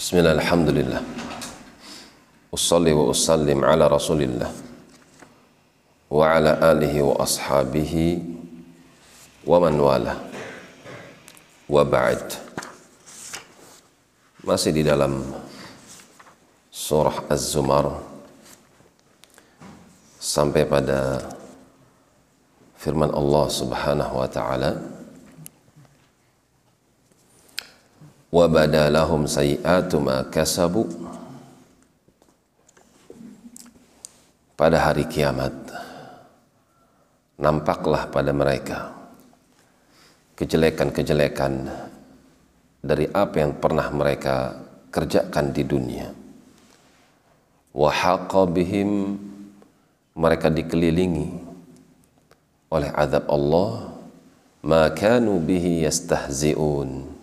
Bismillah, alhamdulillah. Ussalli wa usallim ala rasulillah wa ala alihi wa ashabihi wa man wala wa ba'd masih di dalam surah Az-Zumar sampai pada firman Allah Subhanahu wa taala wa badalahum sayi'atu ma kasabu. Pada hari kiamat nampaklah pada mereka kejelekan-kejelekan dari apa yang pernah mereka kerjakan di dunia. Wa bihim mereka dikelilingi oleh azab Allah. Ma kanu bihi yastahzi'un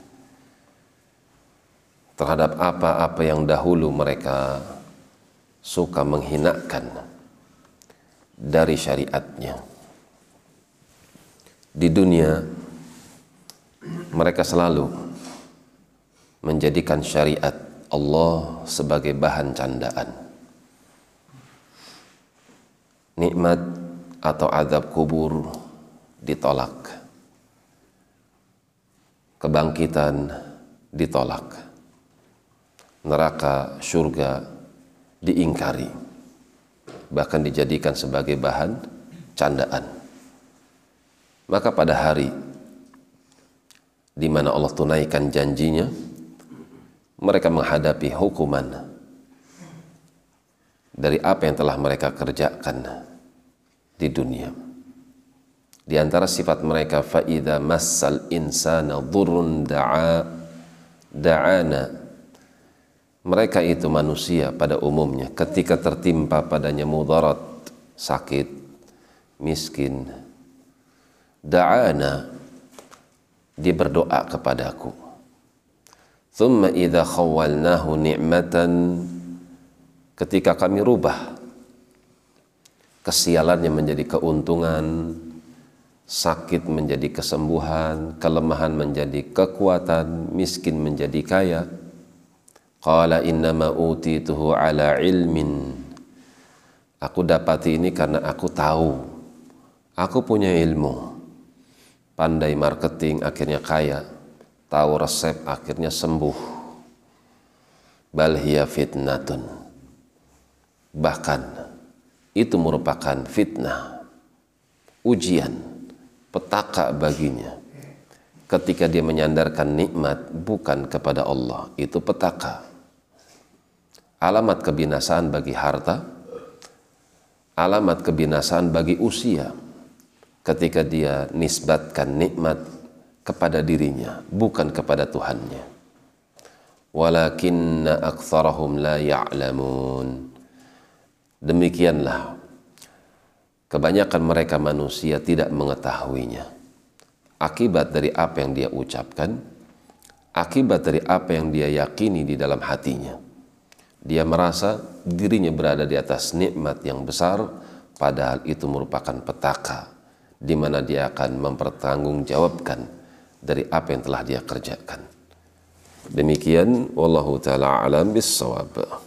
terhadap apa-apa yang dahulu mereka suka menghinakan dari syariatnya. Di dunia, mereka selalu menjadikan syariat Allah sebagai bahan candaan. Nikmat atau azab kubur ditolak. Kebangkitan ditolak. Neraka, surga diingkari bahkan dijadikan sebagai bahan candaan. Maka pada hari di mana Allah tunaikan janjinya, mereka menghadapi hukuman dari apa yang telah mereka kerjakan di dunia. Di antara sifat mereka faida massal insana dhurrun da'a da'ana mereka itu manusia pada umumnya ketika tertimpa padanya mudarat, sakit, miskin, da'ana dia berdoa kepadaku. Thumma idza khawalnahu ni'matan ketika kami rubah kesialannya menjadi keuntungan, sakit menjadi kesembuhan, kelemahan menjadi kekuatan, miskin menjadi kaya Qala innama utituhu ala ilmin. Aku dapati ini karena aku tahu. Aku punya ilmu. Pandai marketing akhirnya kaya. Tahu resep akhirnya sembuh. Bal hiya fitnatun. Bahkan itu merupakan fitnah. Ujian, petaka baginya. Ketika dia menyandarkan nikmat bukan kepada Allah, itu petaka alamat kebinasaan bagi harta, alamat kebinasaan bagi usia ketika dia nisbatkan nikmat kepada dirinya, bukan kepada Tuhannya. Walakinna aktsarahum la ya'lamun. Demikianlah kebanyakan mereka manusia tidak mengetahuinya. Akibat dari apa yang dia ucapkan, akibat dari apa yang dia yakini di dalam hatinya dia merasa dirinya berada di atas nikmat yang besar, padahal itu merupakan petaka di mana dia akan mempertanggungjawabkan dari apa yang telah dia kerjakan. Demikian wallahu taala alam bisawab.